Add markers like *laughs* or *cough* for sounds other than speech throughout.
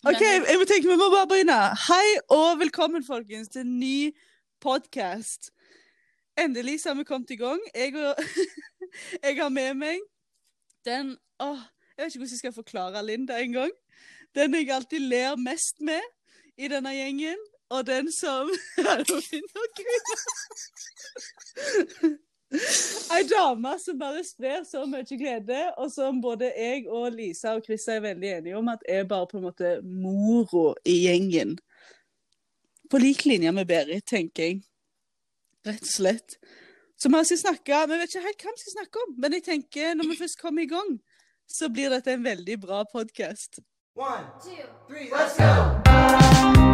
OK, jeg må tenke vi må bare begynne. Hei og velkommen, folkens, til en ny podkast. Endelig så har vi kommet i gang. Jeg, og, *laughs* jeg har med meg den åh, Jeg vet ikke hvordan jeg skal forklare Linda en gang. Den jeg alltid ler mest med i denne gjengen, og den som *laughs* *laughs* Ei dame som bare sprer så mye glede, og som både jeg og Lisa og Chris er veldig enige om at er bare på en måte moro i gjengen. På lik linje med Berit, tenker jeg. Rett og slett. Så vi skal snakke, snakka Vi vet ikke helt hva vi skal snakke om, men jeg tenker når vi først kommer i gang, så blir dette en veldig bra podkast. One, two, three, let's go!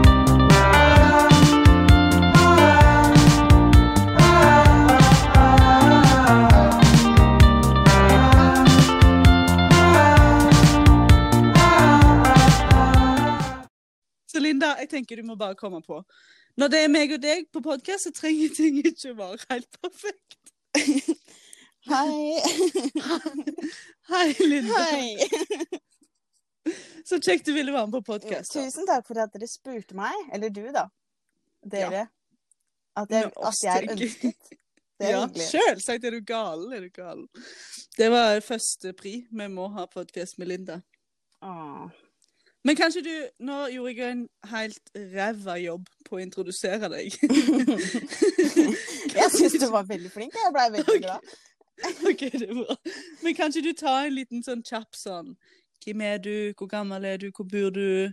Linda, jeg tenker du må bare komme på. Når det er meg og deg på podkast, så trenger ting ikke å være helt perfekt. *laughs* Hei. Hei, Linda. Hei. Så kjekt du ville være med på podkast. Tusen takk for at dere spurte meg, eller du da, dere, at, jeg, at jeg er ønsket. Det er Ja, hyggelig. selvsagt er du gal. Er du gal. Det var første pri. Vi må ha podkast med Linda. Åh. Men kanskje du Nå gjorde jeg en helt ræva jobb på å introdusere deg. *laughs* Jeg syns du var veldig flink. Jeg ble veldig glad. OK, det er bra. Men kanskje du tar en liten sånn kjapp sånn Hvem er du? Hvor gammel er du? Hvor bor du?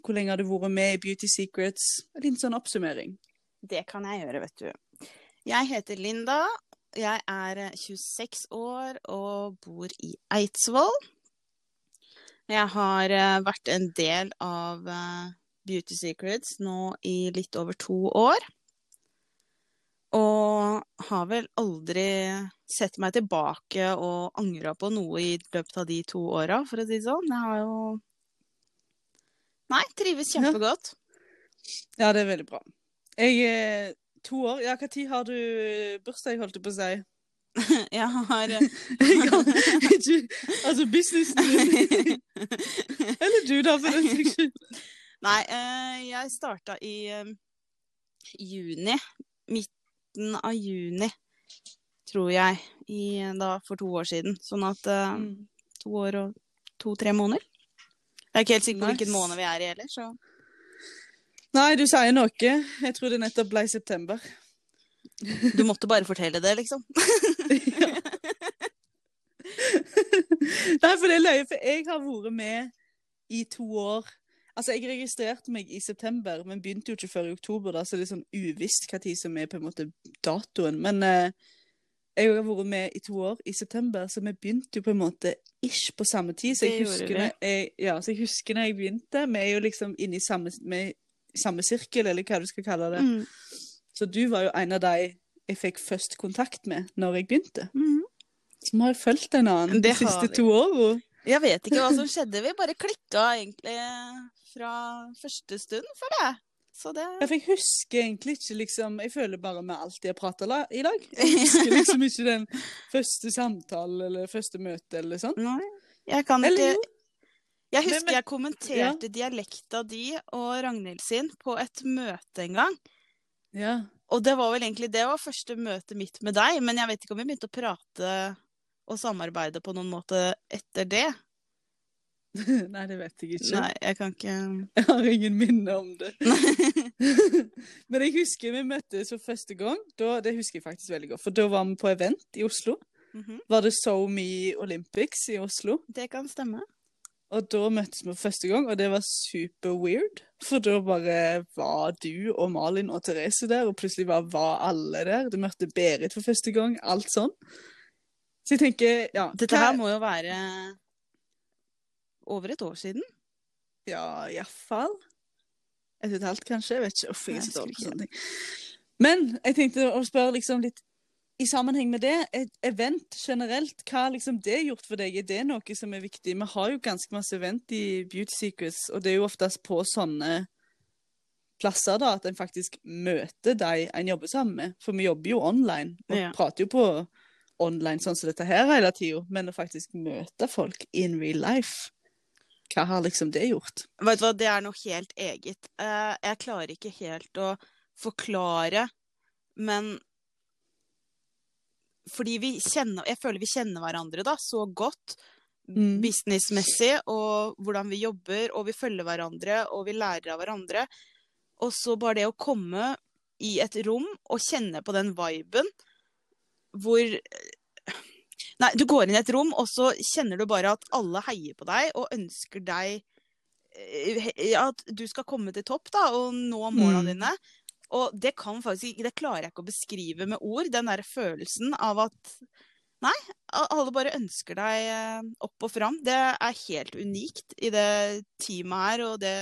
Hvor lenge har du vært med i Beauty Secrets? En liten sånn oppsummering. Det kan jeg gjøre, vet du. Jeg heter Linda. Jeg er eh, 26 år og bor i Eidsvoll. Jeg har eh, vært en del av eh, Beauty Secrets nå i litt over to år. Og har vel aldri sett meg tilbake og angra på noe i løpet av de to åra, for å si det sånn. Jeg har jo Nei, trives kjempegodt. Ja, det er veldig bra. Jeg er to år. Ja, når har du bursdag, holdt jeg på å si? *laughs* Jeg har eh, *laughs* Altså businessen din. *laughs* Eller du, da, for den saks skyld. Nei, eh, jeg starta i eh, juni. Midten av juni, tror jeg. I, da, for to år siden. Sånn at Mm. to år og to-tre måneder. Jeg er ikke helt sikker på hvilken måned vi er i heller, så Nei, du sier noe. Jeg tror det nettopp ble september. Du måtte bare fortelle det, liksom. *laughs* Nei, for det er løye, for jeg har vært med i to år. Altså, jeg registrerte meg i september, men begynte jo ikke før i oktober, da, så det er sånn uvisst hva tid som er på en måte datoen. Men eh, jeg har vært med i to år i september, så vi begynte jo på en måte ish på samme tid. Så jeg husker, når jeg, ja, så jeg husker når jeg begynte, vi er jo liksom inne i samme, med, samme sirkel, eller hva du skal kalle det. Mm. Så du var jo en av de jeg fikk først kontakt med når jeg begynte. Mm vi har fulgt en annen de siste vi. to åra. Jeg vet ikke hva som *laughs* skjedde. Vi bare klikka egentlig fra første stund, føler jeg. Så det Ja, for jeg husker egentlig ikke liksom Jeg føler bare vi alltid har prata i dag. Jeg husker *laughs* liksom ikke den første samtalen eller første møtet eller sånn. Nei, jeg kan Eller ikke jo. Jeg husker men- jeg kommenterte dialekta di og Ragnhild sin på et møte en gang. Ja. Og det var vel egentlig det var første møtet mitt med deg, men jeg vet ikke om vi begynte å prate og samarbeide på noen måte etter det. *laughs* Nei, det vet jeg ikke. Nei, jeg kan ikke Jeg har ingen minne om det. *laughs* Men jeg husker vi møttes for første gang. Da, det husker jeg faktisk veldig godt. For da var vi på event i Oslo. Mhm, Var det So Me Olympics i Oslo. Det kan stemme. Og da møttes vi for første gang, og det var super weird. For da bare var du og Malin og Therese der, og plutselig bare var alle der. Du møtte Berit for første gang. Alt sånn. Så jeg tenker, ja Dette her må jo være over et år siden. Ja, iallfall. Et og et halvt, kanskje. Jeg vet ikke. Uff, jeg er så dårlig på sånne ting. Men jeg tenkte å spørre liksom litt i sammenheng med det, event generelt, hva har liksom det gjort for deg? Er det noe som er viktig? Vi har jo ganske masse event i Beauty Secrets, og det er jo oftest på sånne plasser da, at en faktisk møter de en jobber sammen med. For vi jobber jo online, og Ja. prater jo på online sånn som dette her hele tida, men å faktisk møte folk in real life. Hva har liksom det gjort? Vet du hva, det er noe helt eget. Eh, jeg klarer ikke helt å forklare, men fordi vi kjenner Jeg føler vi kjenner hverandre da så godt Mm. businessmessig, og hvordan vi jobber, og vi følger hverandre, og vi lærer av hverandre. Og så bare det å komme i et rom og kjenne på den viben hvor Nei, du går inn i et rom, og så kjenner du bare at alle heier på deg og ønsker deg eh, at du skal komme til topp da, og nå målene Mm. dine. Og det kan faktisk ikke, det klarer jeg ikke å beskrive med ord, den der følelsen av at Nei, alle bare ønsker deg eh, opp og fram. Det er helt unikt i det teamet her og det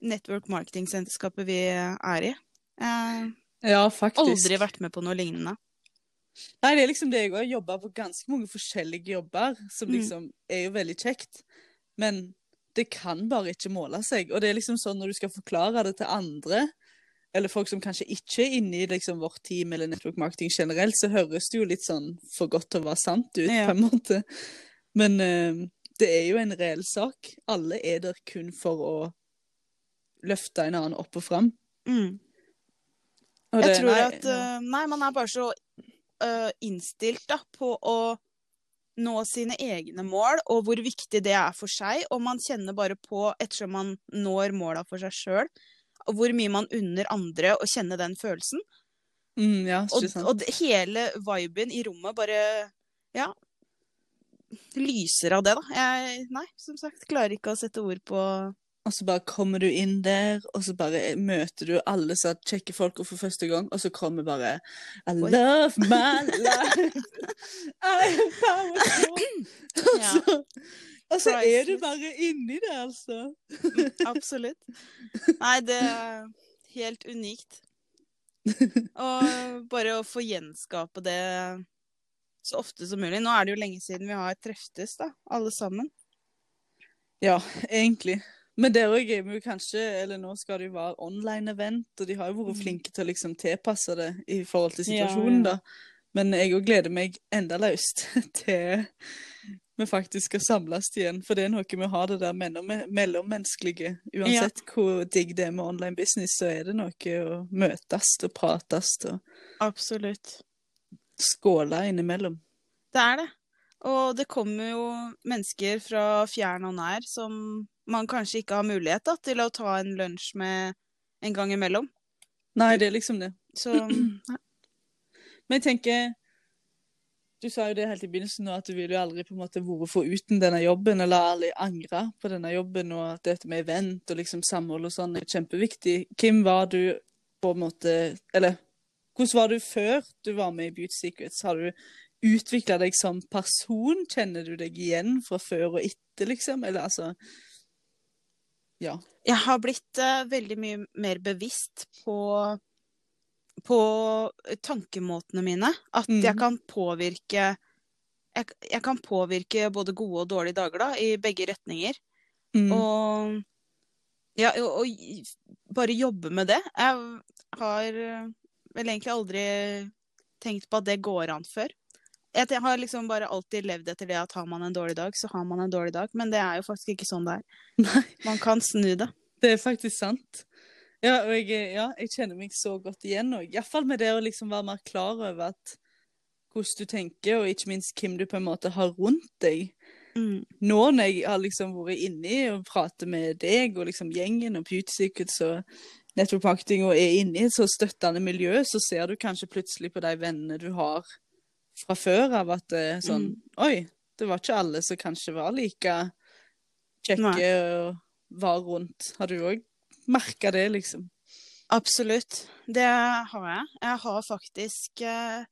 network marketing-selskapet vi er i. Eh, Ja, faktisk. aldri vært med på noe lignende. Nei, det er liksom det jeg òg Jobba på ganske mange forskjellige jobber, som Mm. liksom er jo veldig kjekt. Men det kan bare ikke måle seg. Og det er liksom sånn når du skal forklare det til andre, eller folk som kanskje ikke er inne i liksom vårt team eller network marketing generelt, så høres det jo litt sånn for godt til å være sant ut, Ja. på en måte. Men uh, det er jo en reell sak. Alle er der kun for å løfte en annen opp og fram. Mm. Og Jeg tror nei, at uh, Nei, man er bare så uh, innstilt da, på å nå sine egne mål, og hvor viktig det er for seg. Og man kjenner bare på, ettersom man når måla for seg sjøl, hvor mye man unner andre å kjenne den følelsen. mm, ja, Og, og hele viben i rommet bare Ja. Lyser av det, da. Jeg, nei, som sagt, klarer ikke å sette ord på Og så bare kommer du inn der, og så bare møter du alle som kjekke folk for første gang, og så kommer bare I love my *laughs* life. I am powerful. Og Ja. Og så er du bare inni det, altså. Absolutt. Nei, det er helt unikt. Og bare å få gjenskape det så ofte som mulig. Nå er det jo lenge siden vi har treftes, da, alle sammen. Ja, egentlig. Men der òg er vi jo kanskje Eller nå skal det jo være online-event, og de har jo vært Mm. flinke til å liksom tilpasse det i forhold til Ja, situasjonen, ja. da. Men jeg òg gleder meg enda løst *laughs* til vi faktisk skal samles igjen. For det er noe med å ha det der mellommenneskelige. Uansett hvor digg det er med online business, så er det noe å møtes og prates og Absolutt. skåle innimellom. Det er det. Og det kommer jo mennesker fra fjern og nær som man kanskje ikke har mulighet da, til å ta en lunsj med en gang imellom. Nei, det er liksom det. Så *clears throat* Men jeg tenker Du sa jo det helt i begynnelsen nå, at du ville jo aldri på en måte vært foruten denne jobben, eller aldri angre på denne jobben, og at dette med event og liksom samhold og sånn er kjempeviktig. Hvem var du på en måte Eller hvordan var du før du var med i Beauty Secrets? Har du utvikla deg som person? Kjenner du deg igjen fra før og etter, liksom? Eller altså Ja. jeg har blitt uh, veldig mye mer bevisst på, på tankemåtene mine. At mm. jeg kan påvirke jeg, jeg kan påvirke både gode og dårlige dager da, i begge retninger. Mm. Og, ja, og, og bare jobbe med det. Jeg har eh, vel egentlig aldri tenkt på at det går an før. Jeg har liksom bare alltid levd etter det at har man en dårlig dag, så har man en dårlig dag. Men det er jo faktisk ikke sånn det er. *laughs* Man kan snu det. Det er faktisk sant. Ja, og jeg, ja, jeg kjenner meg så godt igjen òg. Iallfall med det å liksom være mer klar over at hvordan du tenker, og ikke minst hvem du på en måte har rundt deg. Mm. Nå når jeg har liksom vært inni og prater med deg og liksom gjengen og Beauty Secrets og Network Marketing og er inne i et så støttende miljø, så ser du kanskje plutselig på de vennene du har fra før av at det er sånn Mm. Oi, det var ikke alle som kanskje var like kjekke og var rundt. Har du òg merka det, liksom? Absolutt. Det har jeg. Jeg har faktisk eh,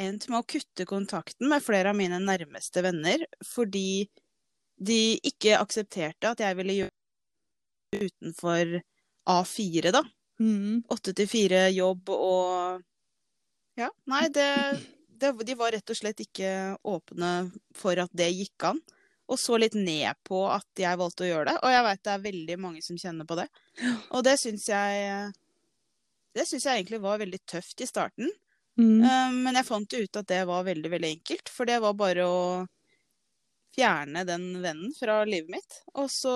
endt med å kutte kontakten med flere av mine nærmeste venner fordi de ikke aksepterte at jeg ville gjøre utenfor A4, da. Mm. Åtte til fire jobb og Ja, nei, det, det De var rett og slett ikke åpne for at det gikk an. Og så litt ned på at jeg valgte å gjøre det. Og jeg veit det er veldig mange som kjenner på det. Og det syns jeg Det syns jeg egentlig var veldig tøft i starten. Mm. Eh, Men jeg fant ut at det var veldig, veldig enkelt. For det var bare å fjerne den vennen fra livet mitt, og så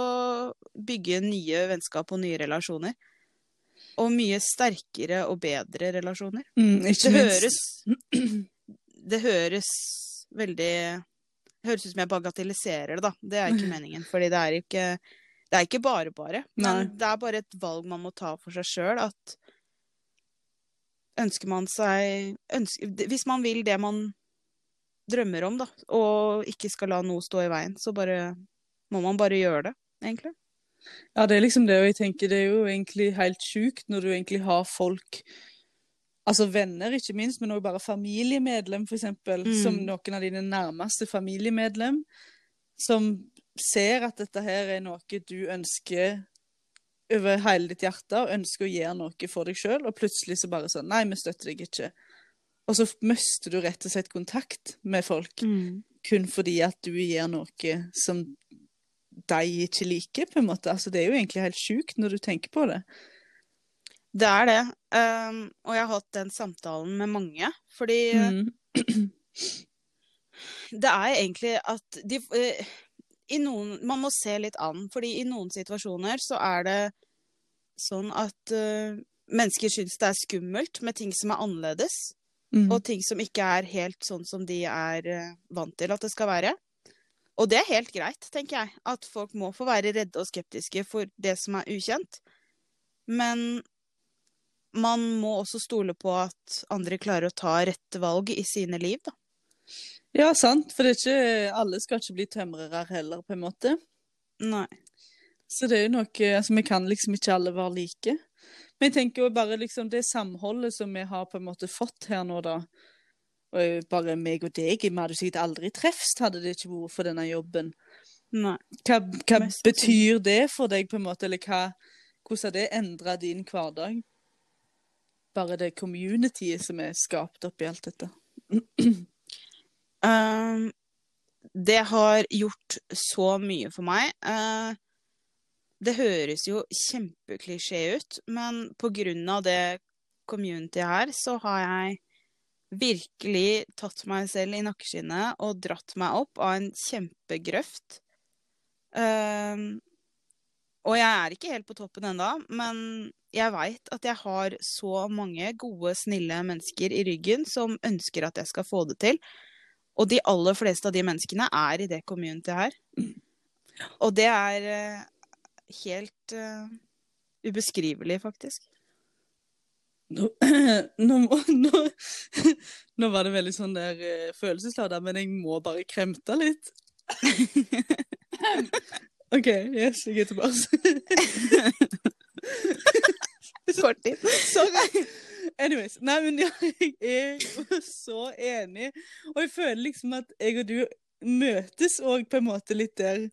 bygge nye vennskap og nye relasjoner. Og mye sterkere og bedre relasjoner. Mm, Det høres Det høres veldig høres ut som jeg bagatelliserer det, da. Det er ikke *laughs* meningen. Fordi det er ikke Det er ikke bare bare. Men Nei. det er bare et valg man må ta for seg sjøl. At ønsker man seg ønsker, Hvis man vil det man drømmer om, da, og ikke skal la noe stå i veien, så bare må man bare gjøre det, egentlig. Ja, det er liksom det, og jeg tenker det er jo egentlig helt sjukt når du egentlig har folk Altså venner, ikke minst, men òg bare familiemedlem, eksempel, Mm. som noen av dine nærmeste familiemedlem, som ser at dette her er noe du ønsker over hele ditt hjerte, og ønsker å gjøre noe for deg sjøl, og plutselig så bare sånn Nei, vi støtter deg ikke. Og så mister du rett og slett kontakt med folk kun fordi at du gjør noe som de ikke liker, på en måte. Altså, det er jo egentlig helt sjukt når du tenker på det. Det er det. Um, og jeg har hatt den samtalen med mange. Fordi Mm. *clears throat* det er egentlig at de uh, i noen, Man må se litt an. fordi i noen situasjoner så er det sånn at uh, mennesker syns det er skummelt med ting som er annerledes. Mm. Og ting som ikke er helt sånn som de er uh, vant til at det skal være. Og det er helt greit, tenker jeg. At folk må få være redde og skeptiske for det som er ukjent. Men man må også stole på at andre klarer å ta rette valg i sine liv, da. Ja, sant. For det er ikke, alle skal ikke bli tømrere heller, på en måte. Nei. Så det er jo noe altså, Vi kan liksom ikke alle være like. Men jeg tenker jo bare liksom det samholdet som vi har på en måte fått her nå, da. Og bare meg og deg, vi hadde sikkert aldri treffes hadde det ikke vært for denne jobben. Nei. Hva, hva betyr det for deg, på en måte? Eller hva, hvordan har det endra din hverdag? Bare det communityet som er skapt oppi alt dette. *clears throat* Um, det har gjort så mye for meg. Uh, det høres jo kjempeklisjé ut, men på grunn av det communityet her, så har jeg virkelig tatt meg selv i nakkeskinnet og dratt meg opp av en kjempegrøft. Um, og jeg er ikke helt på toppen ennå, men jeg veit at jeg har så mange gode, snille mennesker i ryggen som ønsker at jeg skal få det til. Og de aller fleste av de menneskene er i det communityet her. Og det er eh, helt uh, ubeskrivelig, faktisk. Nå, *clears throat* nå, nå, *laughs* nå var det veldig sånn der uh, følelsesladet, men jeg må bare kremte litt. *laughs* *laughs* OK, yes, jeg er tilbake. *laughs* Kort tid. Sorry. Anyways. Nei, men ja, jeg er så enig. Og jeg føler liksom at jeg og du møtes òg på en måte litt der.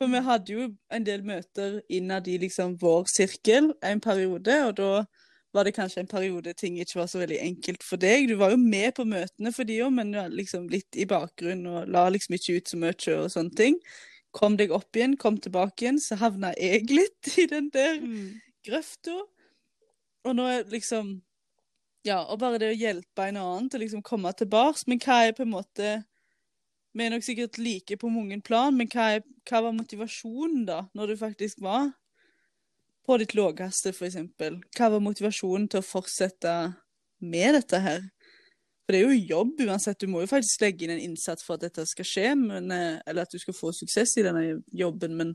For vi hadde jo en del møter innad i liksom vår sirkel en periode, og da var det kanskje en periode ting ikke var så veldig enkelt for deg. Du var jo med på møtene for de òg, men ja, liksom litt i bakgrunnen og la liksom ikke ut så mye og sånne ting. Kom deg opp igjen, kom tilbake igjen, så havna jeg litt i den der grøfta. Og nå er liksom Ja, og bare det å hjelpe en annen til liksom komme tilbake. Men hva er på en måte Vi er nok sikkert like på mange plan, men hva, er, hva var motivasjonen, da, når du faktisk var på ditt laveste, eksempel? Hva var motivasjonen til å fortsette med dette her? For det er jo jobb uansett. Du må jo faktisk legge inn en innsats for at dette skal skje, men, eh, eller at du skal få suksess i denne jobben, men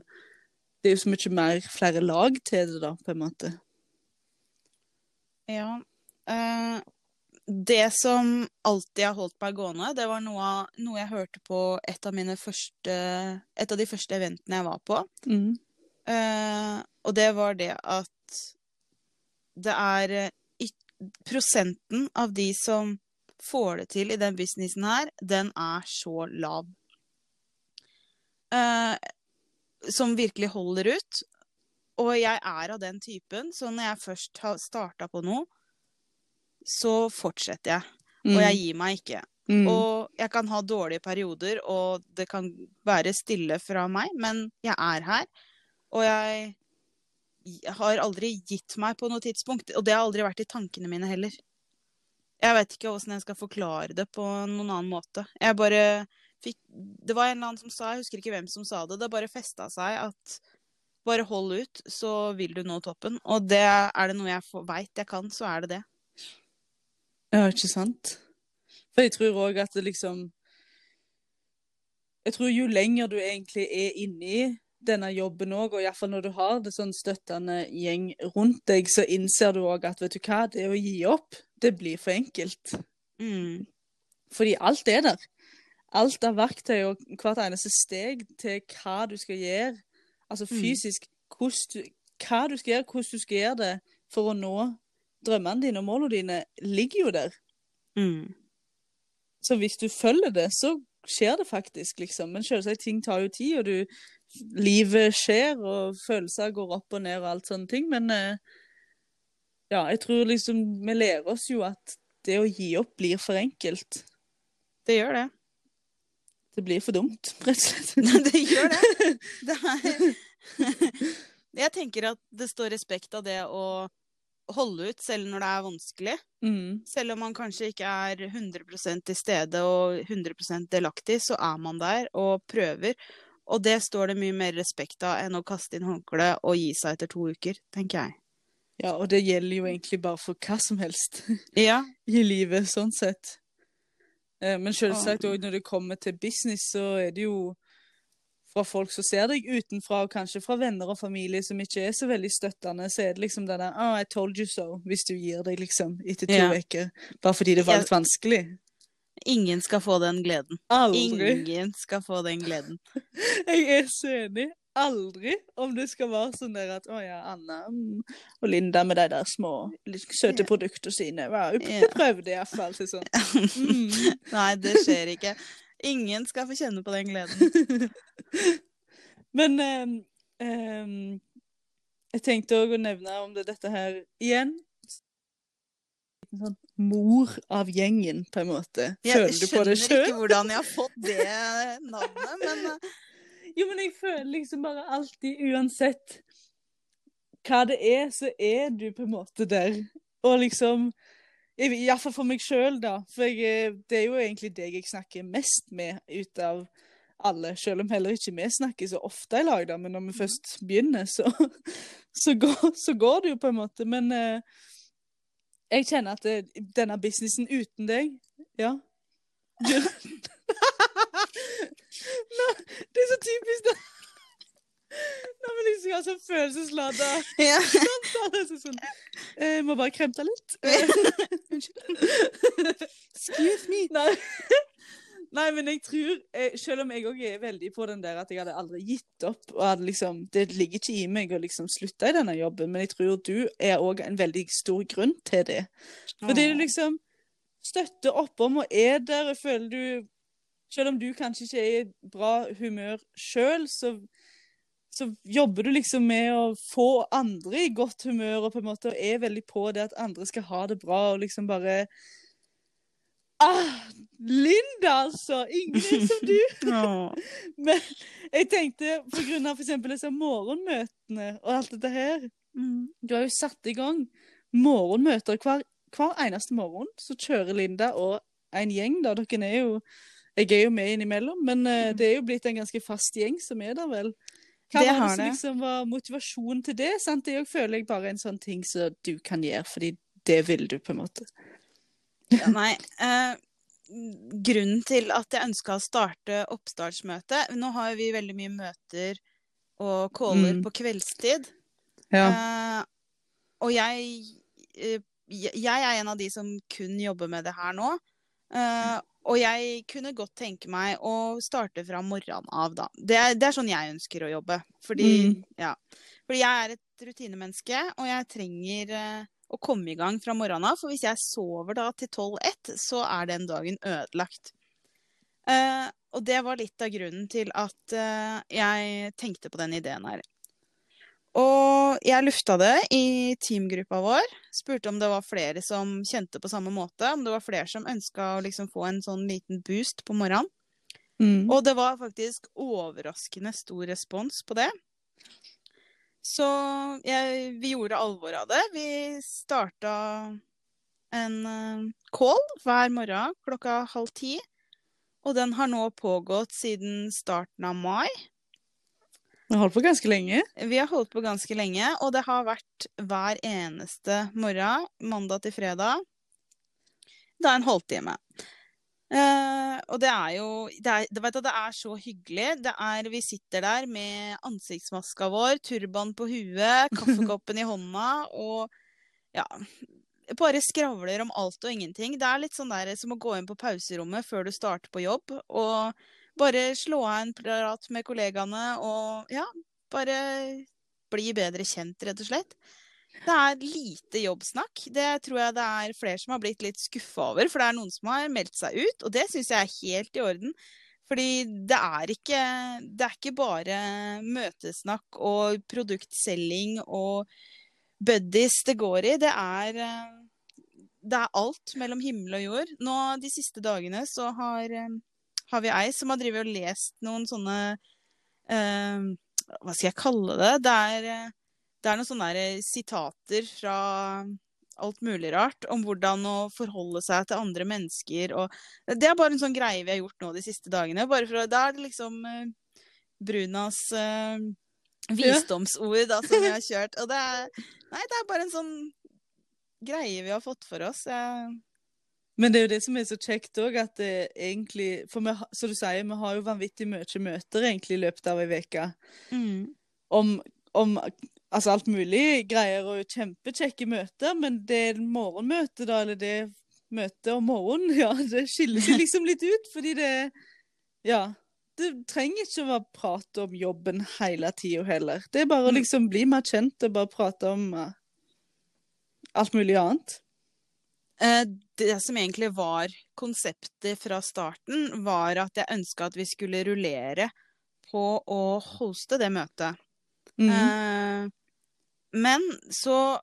det er jo så mye mer flere lag til det, da, på en måte. Ja. Eh, det som alltid har holdt meg gående, det var noe, noe jeg hørte på et av første Et av de første eventene jeg var på. Mm. Eh, og det var det at det er eh, Prosenten av de som får det til i den businessen her, den er så lav. Eh, som virkelig holder ut. Og jeg er av den typen, så når jeg først har starta på noe, så fortsetter jeg. Og jeg gir meg ikke. Mm. Og jeg kan ha dårlige perioder, og det kan være stille fra meg, men jeg er her. Og jeg har aldri gitt meg på noe tidspunkt, og det har aldri vært i tankene mine heller. Jeg vet ikke åssen jeg skal forklare det på noen annen måte. Jeg bare fikk Det var en eller annen som sa, jeg husker ikke hvem som sa det, det bare festa seg at bare hold ut, så vil du nå toppen. Og det er det noe jeg veit jeg kan, så er det det. Ja, ikke sant? For jeg tror òg at det liksom Jeg tror jo lenger du egentlig er inni denne jobben òg, og iallfall når du har det sånn støttende gjeng rundt deg, så innser du òg at vet du hva, det å gi opp, det blir for enkelt. Mm. Fordi alt er der. Alt av verktøy og hvert eneste steg til hva du skal gjøre, altså Mm. fysisk, du, hva du skal gjøre, hvordan du skal gjøre det for å nå drømmene dine og målene dine, ligger jo der. Mm. Så hvis du følger det, så skjer det faktisk, liksom. Men selvsagt, ting tar jo tid, og du, livet skjer, og følelser går opp og ned og alt sånne ting. Men eh, ja, jeg tror liksom vi lærer oss jo at det å gi opp blir for enkelt. Det gjør det. Det blir for dumt, *laughs* rett og slett. *laughs* det gjør det. *laughs* det er... Jeg tenker at det står respekt av det å holde ut selv når det er vanskelig. Mm. Selv om man kanskje ikke er 100% til stede og 100% delaktig, så er man der og prøver. Og det står det mye mer respekt av enn å kaste inn håndkle og gi seg etter to uker, tenker jeg. Ja, og det gjelder jo egentlig bare for hva som helst *laughs* Ja, i livet, sånn sett. Eh, Men selvsagt Ja. òg når det kommer til business, så er det jo fra folk som ser deg utenfra, og kanskje fra venner og familie som ikke er så veldig støttende, så er det liksom denne oh, I told you so, hvis du gir deg liksom etter to Ja. uker. Bare fordi det var Ja. litt vanskelig. Ingen skal få den gleden. Aldri. Ingen skal få den gleden. *laughs* Jeg er så enig. Aldri om det skal være sånn der at å ja, Anna mm, og Linda med de der små søte produktene sine. Wow, Ja. *laughs* Prøv det iallfall til sånn. Mm. *laughs* Nei, det skjer ikke. Ingen skal få kjenne på den gleden. Men um, um, jeg tenkte òg å nevne om det dette her igjen. En sånn mor av gjengen, på en måte. Jeg Føler du på det skjønner ikke hvordan jeg har fått det navnet, men eh, *laughs* Jo, men jeg føler liksom bare alltid, uansett hva det er, så er du på en måte der. Og liksom Iallfall for meg sjøl, da. For jeg, er- det er jo egentlig deg jeg snakker mest med ut av alle. Selv om heller ikke vi snakker så ofte i lag, da. Men når vi først begynner, så, *laughs* så, går, så går det jo på en måte. Men eh, jeg kjenner at det, denne businessen uten deg Ja. *laughs* Nå, det er så typisk da. Når vi liksom har sånn følelsesladet ja. samtale. Sånn, eh, Jeg må bare kremte litt. *laughs* Unnskyld. Excuse me. Nei. Nei, men jeg tror, eh, selv om jeg òg er veldig på den der at jeg hadde aldri gitt opp, og liksom, det ligger ikke i meg å liksom slutte i denne jobben, men jeg tror du er òg en veldig stor grunn til det. Fordi du liksom støtter oppom og er der, og føler du Selv om du kanskje ikke er i bra humør sjøl, så, så jobber du liksom med å få andre i godt humør, og på en måte er veldig på det at andre skal ha det bra, og liksom bare Ah! Linda, altså! Er som du! *laughs* Men jeg tenkte for eksempel disse morgenmøtene og alt dette her. Mm. Du har jo satt i gang morgenmøter hver, hver eneste morgen. Så kjører Linda og en gjeng, da. Dere er jo Jeg er jo med innimellom, men eh, det er jo blitt en ganske fast gjeng som er der, vel. Hva Det var det som liksom var motivasjonen til det? Sant? Det er føler jeg bare en sånn ting som du kan gjøre, fordi det vil du, på en måte. Ja, nei. Eh, grunnen til at jeg ønska å starte oppstartsmøte Nå har vi veldig mye møter og caller Mm. på kveldstid. Ja. Eh, og jeg, eh, jeg jeg er en av de som kun jobber med det her nå. Eh, og jeg kunne godt tenke meg å starte fra morgenen av, da. Det er, det er sånn jeg ønsker å jobbe. Fordi, Mm. ja. Fordi jeg er et rutinemenneske, og jeg trenger eh, å komme i gang fra morgenen av. For hvis jeg sover da til 12-1, så er den dagen ødelagt. Eh, og det var litt av grunnen til at eh, jeg tenkte på den ideen her. Og jeg lufta det i teamgruppa vår. Spurte om det var flere som kjente på samme måte. Om det var flere som ønska å liksom få en sånn liten boost på morgenen. Mm. Og det var faktisk overraskende stor respons på det. Så jeg, vi gjorde alvor av det. Vi starta en eh, call hver morgen klokka halv ti. Og den har nå pågått siden starten av mai. Vi har holdt på ganske lenge. Vi har holdt på ganske lenge, og det har vært hver eneste morgen, mandag til fredag. Er en halvtime. Eh, og det er jo det er, vet du, det er så hyggelig. Det er, vi sitter der med ansiktsmaska vår, turban på huet, *laughs* kaffekoppen i hånda og ja Bare skravler om alt og ingenting. Det er litt sånn der som å gå inn på pauserommet før du starter på jobb. Og bare slå av en prat med kollegaene og ja, bare bli bedre kjent, rett og slett. Det er lite jobbsnakk. Det tror jeg det er flere som har blitt litt skuffa over. For det er noen som har meldt seg ut, og det syns jeg er helt i orden. Fordi det er ikke, det er ikke bare møtesnakk og produktselging og buddies det går i. Det er, det er alt mellom himmel og jord. Nå de siste dagene så har, har vi ei som har drevet og lest noen sånne eh, Hva skal jeg kalle det? Det er det er noen sånne der sitater fra alt mulig rart om hvordan å forholde seg til andre mennesker. Og det er bare en sånn greie vi har gjort nå de siste dagene. Bare for, da er det liksom uh, Brunas uh, visdomsord da, som vi har *laughs* kjørt. Og det er, nei, det er bare en sånn greie vi har fått for oss. Jeg... Men det er jo det som er så kjekt òg, at det egentlig For vi, som du sier, vi har jo vanvittig mye møter egentlig i løpet av ei uke. Mm. Om, om altså alt mulig greier og kjempekjekke møter, men det morgenmøtet, da, eller det møtet om morgenen, *laughs* ja, det skiller seg liksom litt ut, fordi det Ja. Det trenger ikke å være prat om jobben hele tida heller. Det er bare å liksom bli mer kjent og bare prate om uh, alt mulig annet. Eh, det som egentlig var konseptet fra starten, var at jeg ønska at vi skulle rullere på å hoste det møtet. Mm. Eh, men så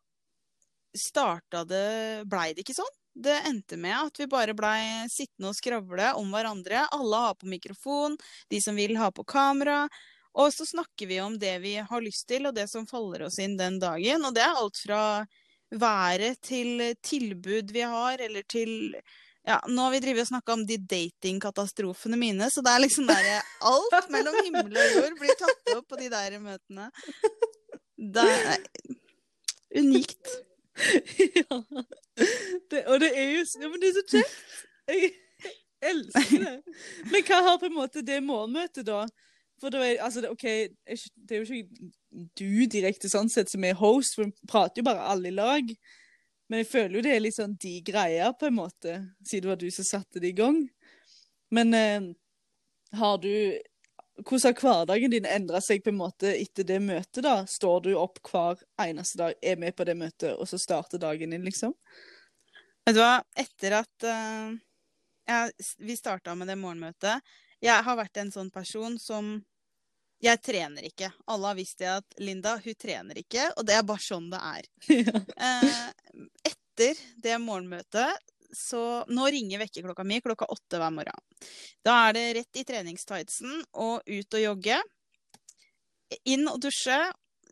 starta det Blei det ikke sånn. Det endte med at vi bare blei sittende og skravle om hverandre. Alle har på mikrofon, de som vil ha på kamera. Og så snakker vi om det vi har lyst til, og det som faller oss inn den dagen. Og det er alt fra været til tilbud vi har, eller til ja, nå har vi drevet og snakka om de datingkatastrofene mine, så det er liksom der Alt mellom himmel og jord blir tatt opp på de der møtene. Det er unikt. ja. *laughs* Det, og det er jo ja, men det er så kjekt. Jeg elsker det. Men hva har på en måte det morgenmøtet, da? For da er, altså, det, OK, det er jo ikke du direkte sånn sett som er host, for vi prater jo bare alle i lag. Men jeg føler jo det er litt sånn de greier, på en måte, siden det var du som satte det i gang. Men eh, har du Hvordan har hverdagen din endra seg på en måte etter det møtet, da? Står du opp hver eneste dag, er med på det møtet, og så starter dagen din, liksom? Vet du hva, etter at uh, jeg, vi starta med det morgenmøtet Jeg har vært en sånn person som Jeg trener ikke. Alle har visst det at Linda, hun trener ikke, og det er bare sånn det er. *laughs* ja. Uh, etter det morgenmøtet så Nå ringer vekkerklokka mi klokka åtte hver morgen. Da er det rett i treningstightsen og ut og jogge. Inn og dusje,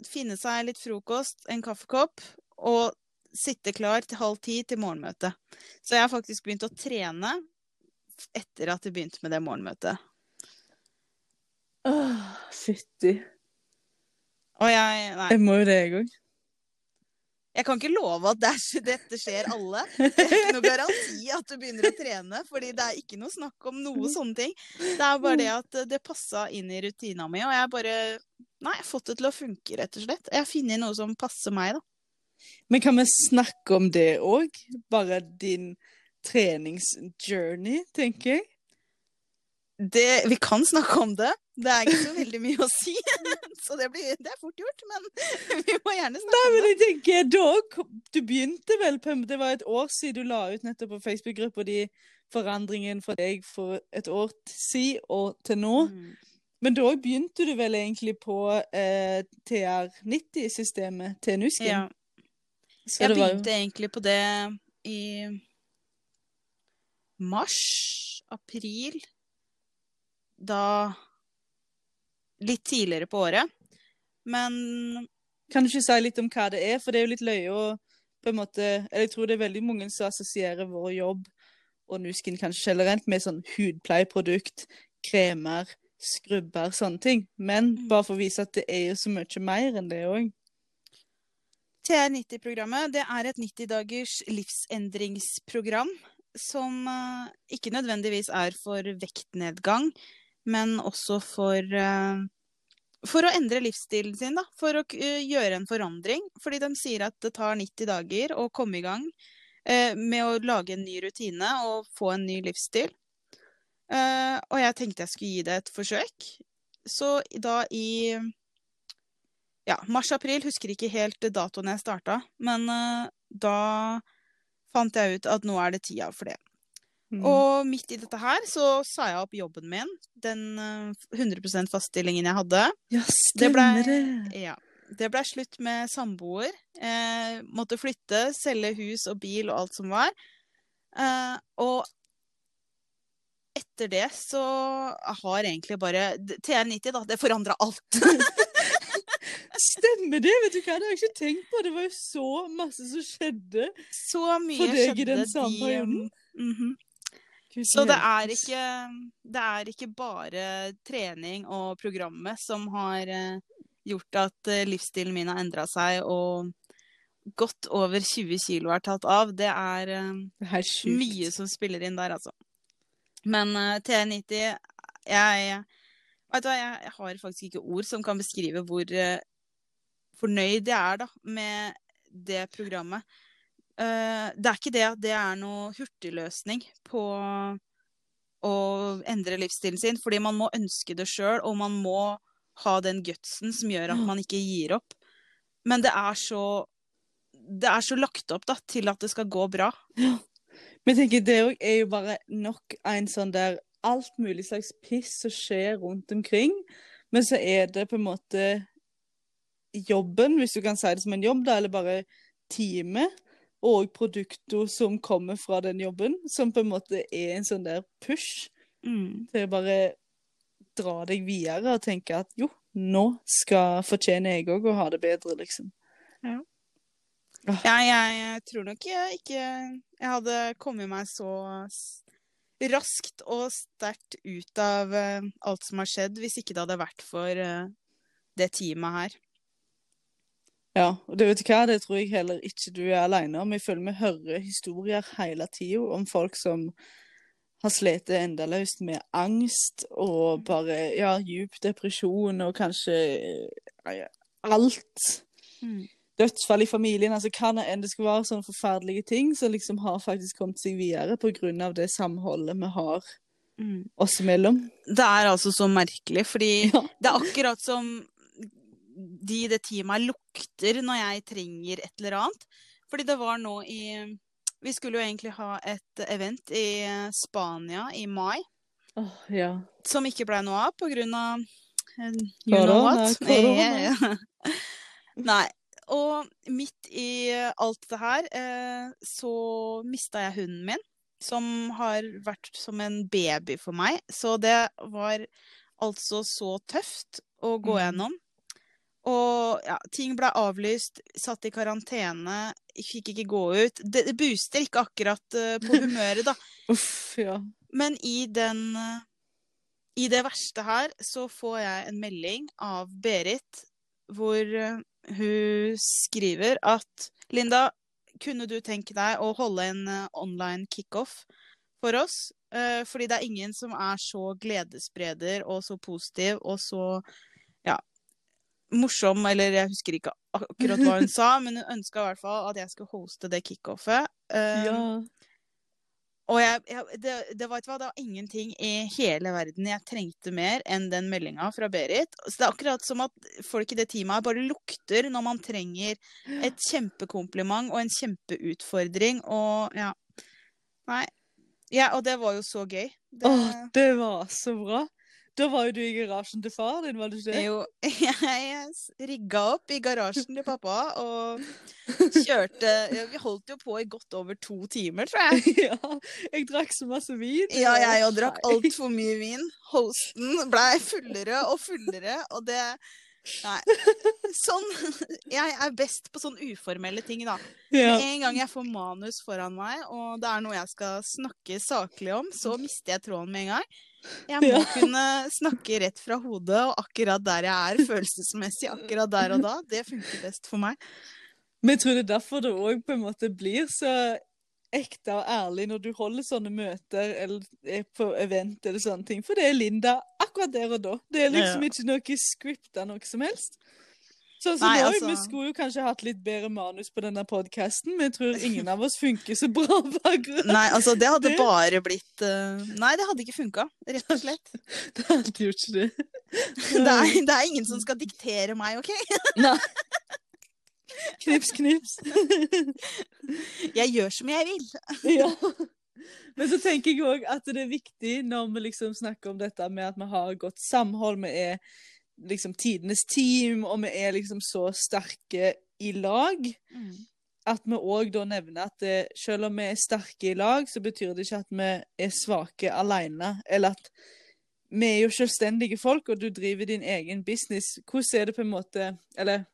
finne seg litt frokost, en kaffekopp, og sitte klar til halv ti til morgenmøtet. Så jeg har faktisk begynt å trene etter at jeg begynte med det morgenmøtet. Åh, fytti. Og jeg Nei. Jeg må jo det, jeg òg. Jeg kan ikke love at det er, dette skjer alle. Det er ikke noe garanti at du begynner å trene, fordi det er ikke noe snakk om noe sånne ting. Det er bare det at det passa inn i rutina mi, og jeg bare Nei, jeg har fått det til å funke, rett og slett. Jeg har funnet noe som passer meg, da. Men kan vi snakke om det òg? Bare din treningsjourney, tenker jeg. Det, vi kan snakke om det. Det er ikke så veldig mye å si. *laughs* Så det, blir, det er fort gjort, men *laughs* vi må gjerne snakke Nei, om men jeg tenker, dog, Du begynte vel på Det var et år siden du la ut nettopp på Facebook-gruppa di forandringen fra deg for et år siden og til nå. Mm. Men da begynte du vel egentlig på eh, TR90-systemet til Nusken? Ja. Så Jeg begynte jo- egentlig på det i mars, april. Da Litt tidligere på året. Men Kan du ikke si litt om hva det er? For det er jo litt løye å på en måte Eller jeg tror det er veldig mange som assosierer vår jobb og Nuskin kanskje generelt, med sånn hudpleieprodukt, kremer, skrubber, sånne ting. Men Mm. bare for å vise at det er jo så mye mer enn det òg. TR90-programmet det er et 90-dagers livsendringsprogram som eh, ikke nødvendigvis er for vektnedgang, men også for eh, for å endre livsstilen sin, da. For å eh, gjøre en forandring. Fordi de sier at det tar 90 dager å komme i gang eh, med å lage en ny rutine og få en ny livsstil. Og jeg tenkte jeg skulle gi det et forsøk. Så da i ja, mars-april, husker ikke helt datoen jeg starta, men da fant jeg ut at nå er det tida for det. Mm. Og midt i dette her så sa jeg opp jobben min, den eh, 100 faststillingen jeg hadde. ja, Det ble, stemmer det. ja, det ble slutt med samboer. Eh, måtte flytte, selge hus og bil og alt som var. Eh, og etter det så har egentlig bare TR90, da, det forandra alt. *laughs* Stemmer det! Vet du hva, det har jeg ikke tenkt på. Det var jo så masse som skjedde. Så mye For deg i skjedde den samme de, perioden? mhm. Så det er, ikke, det er ikke bare trening og programmet som har eh, gjort at eh, livsstilen min har endra seg og godt over 20 kilo er tatt av. Det er eh, Det er mye som spiller inn der, altså. Men eh, TR90 jeg, vet du hva, jeg, jeg har faktisk ikke ord som kan beskrive hvor fornøyd jeg er da, med det programmet. Eh, det er ikke det at det er noe hurtigløsning på å endre livsstilen sin, fordi man må ønske det sjøl, og man må ha den gutsen som gjør at man ikke gir opp. Men det er så det er så lagt opp da, til at det skal gå bra. Men jeg tenker, det er jo bare nok en sånn der alt mulig slags piss som skjer rundt omkring. Men så er det på en måte jobben, hvis du kan si det som en jobb, da, eller bare time, og produkter som kommer fra den jobben, som på en måte er en sånn der push Mm. til å bare dra deg videre og tenke at jo, nå skal fortjene jeg òg å ha det bedre, liksom. Ja, jeg tror nok jeg ikke jeg hadde kommet meg så raskt og sterkt ut av eh, alt som har skjedd, hvis ikke det hadde vært for eh, det teamet her. Ja, og det vet du hva, det tror jeg heller ikke du er alene om. Jeg føler vi hører historier hele tida om folk som har slitt endeløst med angst og bare ja, djup depresjon og kanskje ja, alt. Dødsfall i familien, altså hva det enn det skal være sånne forferdelige ting, som liksom har faktisk kommet seg videre av det samholdet vi har oss imellom. Det er altså så merkelig, fordi Ja. det er akkurat som de i det teamet lukter når jeg trenger et eller annet. Fordi det var nå i Vi skulle jo egentlig ha et event i Spania i mai. Oh, ja. som ikke ble noe av av eh, you know what. *laughs* korona. *laughs* Ja. Nei. Og midt i alt det her, eh, så mista jeg hunden min, som har vært som en baby for meg. Så det var altså så tøft å gå Mm. gjennom. Og ja, ting ble avlyst, satt i karantene, fikk ikke gå ut. Det, det booster ikke akkurat uh, på *laughs* humøret, da. Uff, ja. Men i den uh, I det verste her så får jeg en melding av Berit hvor uh, hun skriver at Linda, kunne du tenke deg å holde en online kickoff for oss? Fordi det er ingen som er så gledesspreder og så positiv og så morsom, eller jeg husker ikke akkurat hva hun *laughs* sa, men hun ønska i hvert fall at jeg skulle hoste det kickoffet. Um, ja. og jeg, jeg, det, det, var, det var ingenting i hele verden jeg trengte mer enn den meldinga fra Berit. Så det er akkurat som at folk i det teamet bare lukter når man trenger et kjempekompliment og en kjempeutfordring. Og ja. Nei. Ja, og det var jo så gøy. Det, Åh, det var så bra. Da var jo du i garasjen til far din, var du ikke det? jo, *laughs* jeg rigga opp i garasjen til pappa og kjørte Vi holdt jo på i godt over to timer, tror jeg. *laughs* ja, jeg drakk så masse vin. Ja, jeg òg drakk altfor mye *laughs* vin. Hosten blei fullere og fullere, og det Nei. Sånn Jeg er best på sånn uformelle ting, da. Ja. Med en gang jeg får manus foran meg, og det er noe jeg skal snakke saklig om, så mister jeg tråden med en gang. Jeg må Ja. kunne snakke rett fra hodet, og akkurat der jeg er følelsesmessig, akkurat der og da. Det funker best for meg. Men jeg tror det er derfor det òg på en måte blir så ekte og ærlig når du holder sånne møter eller er på event eller sånne ting. For det er Linda akkurat der og da. Det er liksom Ja. ikke noe scripta noe som helst. Sånn som Nei, nå, altså- Vi skulle jo kanskje hatt litt bedre manus på denne podkasten, men jeg tror ingen av oss funker så bra *laughs* akkurat. Nei, altså, det hadde Det- bare blitt uh... Nei, det hadde ikke funka, rett og slett. *laughs* Det hadde gjort ikke det. *laughs* Det er, det er ingen som skal diktere meg, OK? Nei. Knips, knips. Jeg gjør som jeg vil. Ja. Men så tenker jeg òg at det er viktig når vi liksom snakker om dette med at vi har godt samhold, vi er liksom tidenes team, og vi er liksom så sterke i lag, at vi òg da nevner at det, selv om vi er sterke i lag, så betyr det ikke at vi er svake alene, eller at vi er jo selvstendige folk, og du driver din egen business. Hvordan er det på en måte Eller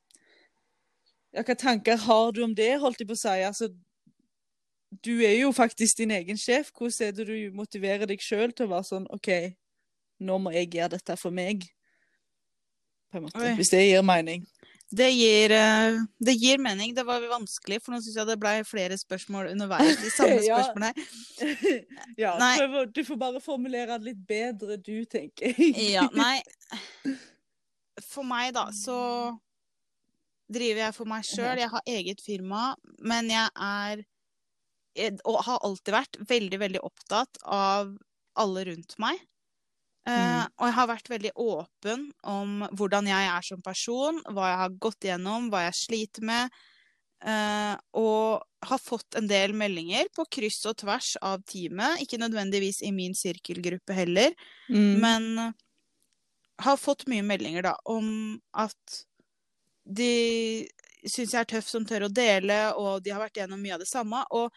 ja, hva tanker har du om det, holdt jeg på å si? Altså, du er jo faktisk din egen sjef. Hvordan er det du motiverer deg sjøl til å være sånn OK, nå må jeg gjøre dette for meg? På en måte. Oi. Hvis det gir mening. Det gir, eh, det gir mening. Det var vanskelig, for nå syns jeg det ble flere spørsmål underveis. De samme *laughs* Ja. spørsmålene. *laughs* ja, prøv du får bare formulere det litt bedre, du, tenker jeg. *laughs* Ja, nei For meg, da, så driver jeg for meg sjøl. Jeg har eget firma, men jeg er Og har alltid vært veldig, veldig opptatt av alle rundt meg. Eh, Mm. og jeg har vært veldig åpen om hvordan jeg er som person, hva jeg har gått gjennom, hva jeg sliter med. eh, og har fått en del meldinger på kryss og tvers av teamet. Ikke nødvendigvis i min sirkelgruppe heller, Mm. men har fått mye meldinger da om at de syns jeg er tøff som tør å dele, og de har vært gjennom mye av det samme. Og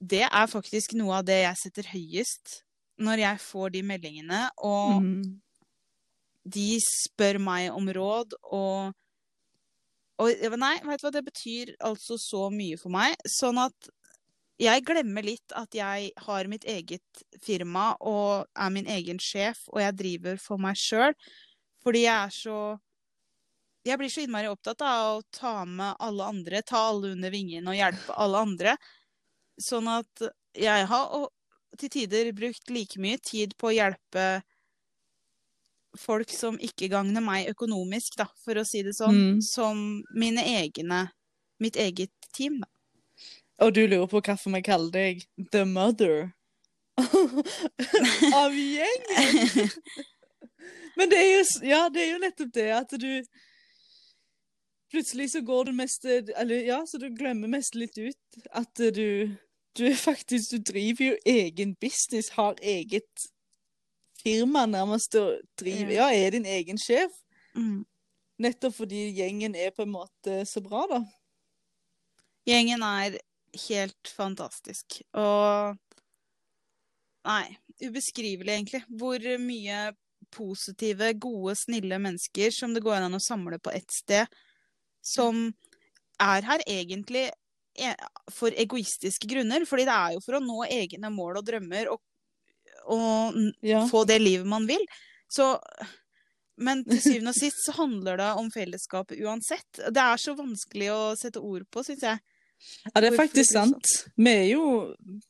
det er faktisk noe av det jeg setter høyest når jeg får de meldingene, og Mm. de spør meg om råd, og og nei, veit du hva, det betyr altså så mye for meg. Sånn at jeg glemmer litt at jeg har mitt eget firma og er min egen sjef, og jeg driver for meg sjøl. Fordi jeg er så Jeg blir så innmari opptatt av å ta med alle andre, ta alle under vingen og hjelpe alle andre. Sånn at jeg har til tider brukt like mye tid på å hjelpe folk som ikke gagner meg økonomisk, da, for å si det sånn, Mm. som mine egne Mitt eget team, da. Og du lurer på hvorfor vi kaller deg The Mother *laughs* av gjengen. Men det er jo, ja, det er jo nettopp det at du Plutselig så går du mest Eller ja, så du glemmer mest litt ut at du Du er *laughs* faktisk Du driver jo egen business, har eget firma nærmest og driver Ja, er din egen sjef. Mm. Nettopp fordi gjengen er på en måte så bra, da. Gjengen er helt fantastisk. Og Nei, ubeskrivelig, egentlig. Hvor mye positive, gode, snille mennesker som det går an å samle på ett sted. Som er her egentlig for egoistiske grunner. Fordi det er jo for å nå egne mål og drømmer og, og Ja. få det livet man vil. Så Men til syvende og sist så handler det om fellesskapet uansett. Det er så vanskelig å sette ord på, syns jeg. Ja, det er faktisk sånn? sant. Vi er jo,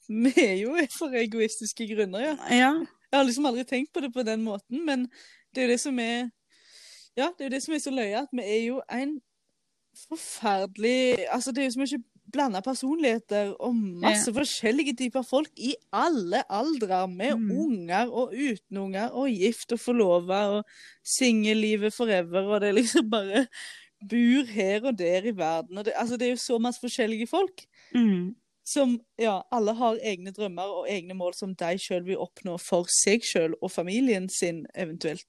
vi er jo *laughs* for egoistiske grunner, ja. Ja. Jeg har liksom aldri tenkt på det på den måten, men det er jo det som er Ja, det er jo det som er så løye, at vi er jo en forferdelig Altså, det er jo så mye blanda personligheter og masse forskjellige typer folk i alle aldre, med Mm. unger og uten unger, og gift og forlova og singellivet forever, og det liksom bare bor her og der i verden. Det, altså, det er jo så masse forskjellige folk Mm. som ja, alle har egne drømmer og egne mål som de sjøl vil oppnå for seg sjøl og familien sin, eventuelt.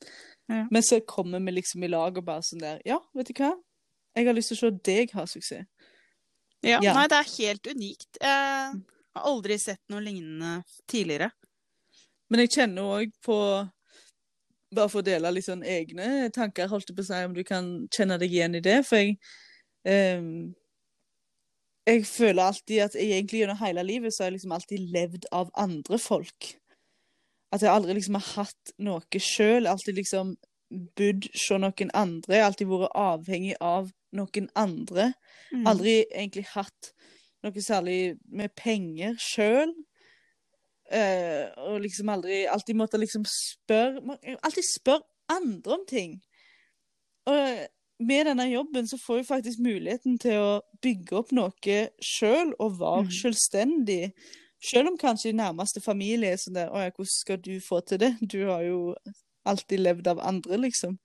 Ja. Men så kommer vi liksom i lag og bare sånn der Ja, vet du hva? Jeg har lyst til å se deg ha suksess. Ja, Ja. Nei, det er helt unikt. Jeg har aldri sett noe lignende tidligere. Men jeg kjenner òg på bare for å dele litt sånn egne tanker, holdt jeg på å si, om du kan kjenne deg igjen i det. For jeg um, Jeg føler alltid at jeg egentlig gjennom hele livet så har jeg liksom alltid levd av andre folk. At jeg aldri liksom har hatt noe sjøl. Alltid liksom bodd hos noen andre. Alltid vært avhengig av noen andre. Mm. Aldri egentlig hatt noe særlig med penger sjøl. og liksom aldri Alltid måtte liksom spørre Alltid spørre andre om ting. Og med denne jobben så får jeg faktisk muligheten til å bygge opp noe sjøl og være mm. selvstendig. Selv om kanskje nærmeste familie er sånn der Å ja, hvordan skal du få til det? Du har jo alltid levd av andre, liksom.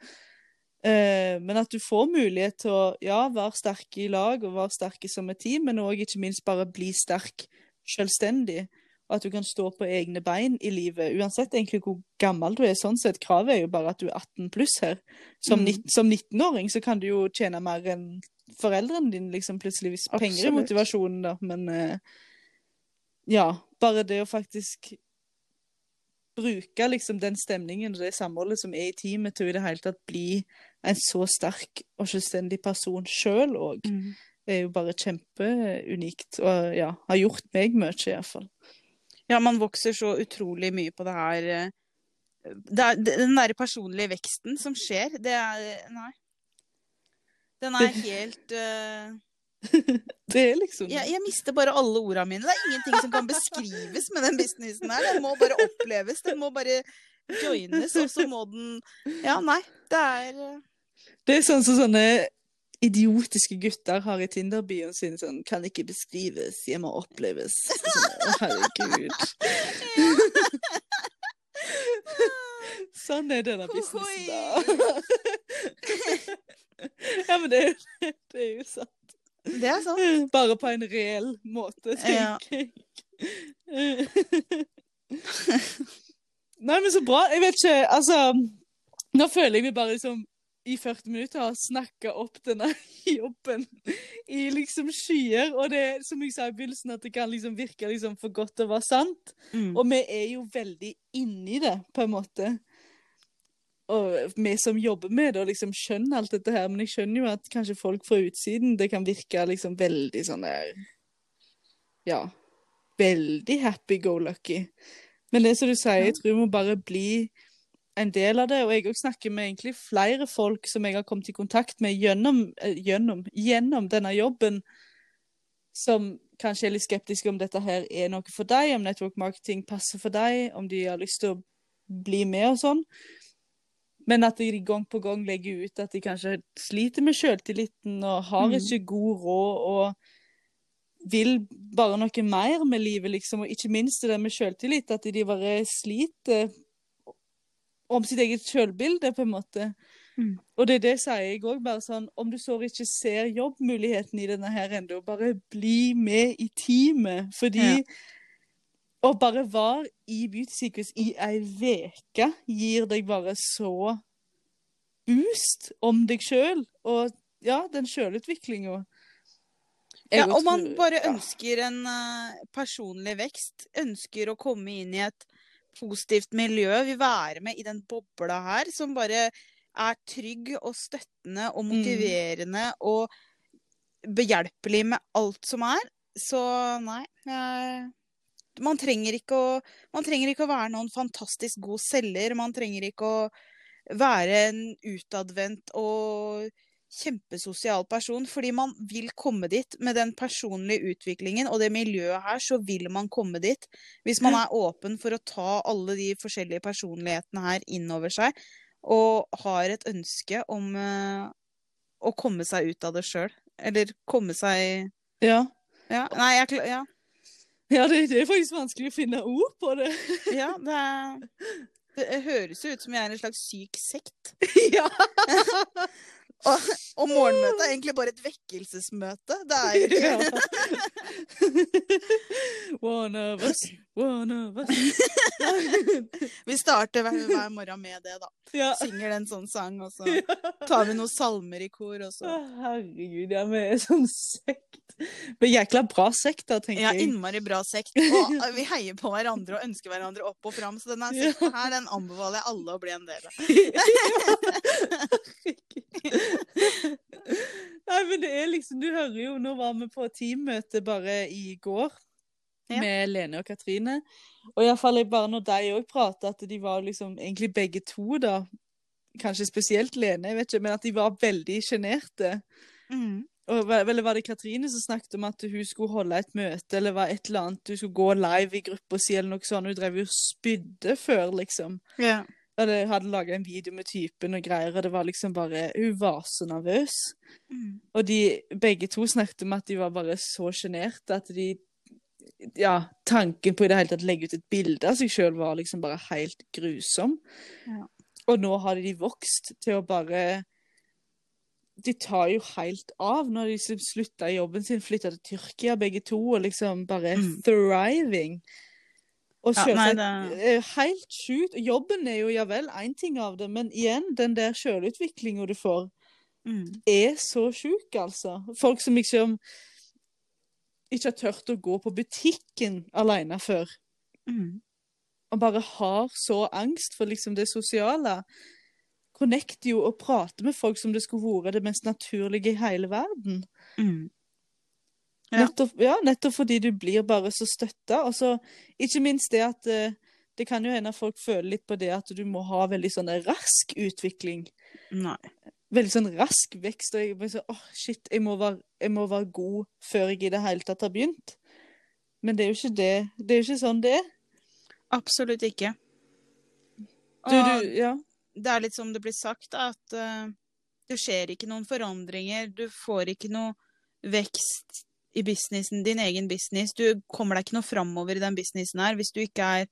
Eh, men at du får mulighet til å ja, være sterk i lag og være sterk som et team, men òg ikke minst bare bli sterk selvstendig. Og at du kan stå på egne bein i livet, uansett egentlig hvor gammel du er. sånn sett. Kravet er jo bare at du er 18 pluss her. Som, Mm. som 19-åring så kan du jo tjene mer enn foreldrene dine, liksom, plutselig, hvis penger er motivasjonen, da. Men eh, ja, bare det å faktisk bruke liksom den stemningen og det samholdet som er i teamet, til å i det hele tatt bli en så sterk og selvstendig person sjøl òg, Mm. er jo bare kjempeunikt. Og ja, har gjort meg mye, iallfall. Ja, man vokser så utrolig mye på det her eh, det er, Den derre personlige veksten som skjer, det er Nei. Den er helt eh, *laughs* Det er liksom jeg, jeg mister bare alle ordene mine. Det er ingenting som kan beskrives med den businessen her. Den må bare oppleves. Den må bare joines, og så må den Ja, nei. Det er eh, Det er sånn som sånne idiotiske gutter har i Tinder-bioen sin. Sånn 'Kan ikke beskrives, jeg må oppleves'. Sånn, herregud. *laughs* sånn er denne businessen, da. *laughs* ja, men det det er jo sant. Det er sant. *laughs* Bare på en reell måte, tenker jeg. *laughs* Nei, men så bra. Jeg vet ikke, altså Nå føler jeg vi bare liksom i 40 minutter har snakka opp denne *laughs* jobben i liksom skyer. Og det er som jeg sa i begynnelsen, at det kan liksom virke liksom for godt til å være sant. Mm. Og vi er jo veldig inni det, på en måte. Og vi som jobber med det, og liksom skjønner alt dette her. Men jeg skjønner jo at kanskje folk fra utsiden, det kan virke liksom veldig sånn der Ja. Veldig happy-go-lucky. Men det som du sier, jeg tror vi må bare bli en del av det. Og jeg òg snakker med egentlig flere folk som jeg har kommet i kontakt med gjennom, eh, gjennom, gjennom denne jobben, som kanskje er litt skeptiske om dette her er noe for deg, om network marketing passer for deg, om de har lyst til å bli med og sånn. Men at de gang på gang legger ut at de kanskje sliter med selvtilliten og har Mm. ikke god råd og vil bare noe mer med livet, liksom. Og ikke minst det med selvtillit, at de bare sliter om sitt eget selvbilde, på en måte. Mm. Og det er det sier jeg òg, bare sånn Om du så ikke ser jobbmuligheten i denne her ennå, bare bli med i teamet. Fordi Ja. Å bare være i beauty-sykehus i ei uke gir deg bare så boost om deg sjøl. Og ja, den sjølutviklinga. Ja, og man bare ønsker en uh, personlig vekst. Ønsker å komme inn i et positivt miljø. Vil være med i den bobla her som bare er trygg og støttende og motiverende og behjelpelig med alt som er. Så nei jeg, man, trenger ikke å, man trenger ikke å være noen fantastisk god selger. Man trenger ikke å være en utadvendt og kjempesosial person, fordi man vil komme dit med den personlige utviklingen og det miljøet her, så vil man komme dit. Hvis man er åpen for å ta alle de forskjellige personlighetene her inn over seg, og har et ønske om uh, å komme seg ut av det sjøl. Eller komme seg Ja. Ja, nei, jeg Ja. Ja det, det er faktisk vanskelig å finne ord på det. *laughs* ja det, *laughs* det høres jo ut som jeg er en slags syk sekt. *laughs* ja. Og, og morgenmøtet er egentlig bare et vekkelsesmøte. Det er jo ikke one of us, one of us. Vi starter hver, hver morgen med det, da. ja. Synger en sånn sang, og så tar vi noen salmer i kor, og Å, så herregud, ja, vi er sånn sekt. *laughs* Men jækla bra sekt, da, tenker Ja, innmari bra sekt. *laughs* Og eh, vi heier på hverandre og ønsker hverandre opp og fram. Så denne sekten her, den anbefaler jeg alle å bli en del av. *laughs* Nei, men det er liksom Du hører jo Nå var vi på teammøte bare i går Ja. med Lene og Katrine. Og iallfall bare når de òg prata, at de var liksom egentlig begge to, da. Kanskje spesielt Lene, jeg vet ikke, men at de var veldig sjenerte. Mm. Og eller var det Katrine som snakket om at hun skulle holde et møte, eller var et eller annet, hun skulle gå live i gruppa si, eller noe sånt. Hun drev jo og spydde før, liksom. Ja. Og det hadde laga en video med typen og greier, og det var liksom bare Hun var så nervøs. Mm. Og de begge to snakket om at de var bare så sjenerte at de Ja, tanken på i det hele tatt å legge ut et bilde av seg sjøl var liksom bare helt grusom. Ja. Og nå har de vokst til å bare De tar jo helt av når de liksom slutta i jobben sin, flytta til Tyrkia begge to, og liksom bare Mm. thriving. Og Ja, nei, det- eh, Helt sjukt. Jobben er jo ja vel én ting av det, men igjen, den der sjølutviklinga du får, Mm. er så sjuk, altså. Folk som liksom ikke har tørt å gå på butikken alene før, Mm. og bare har så angst for liksom det sosiale. Connecter jo og prater med folk som det skulle vært det mest naturlige i hele verden. Mm. Ja. Nettopp, ja, nettopp fordi du blir bare så støtta. Og så ikke minst det at eh, det kan jo hende at folk føler litt på det at du må ha veldig sånn rask utvikling. Nei. veldig sånn rask vekst. Og jeg bare sånn, åh, shit, jeg må, være, jeg må være god før jeg i det hele tatt har begynt. Men det er jo ikke det. Det er jo ikke sånn det er. Absolutt ikke. Du, du, ja. Det er litt som det blir sagt, at uh, det skjer ikke noen forandringer. Du får ikke noe vekst i businessen, din egen business. Du kommer deg ikke noe framover i den businessen her hvis du ikke er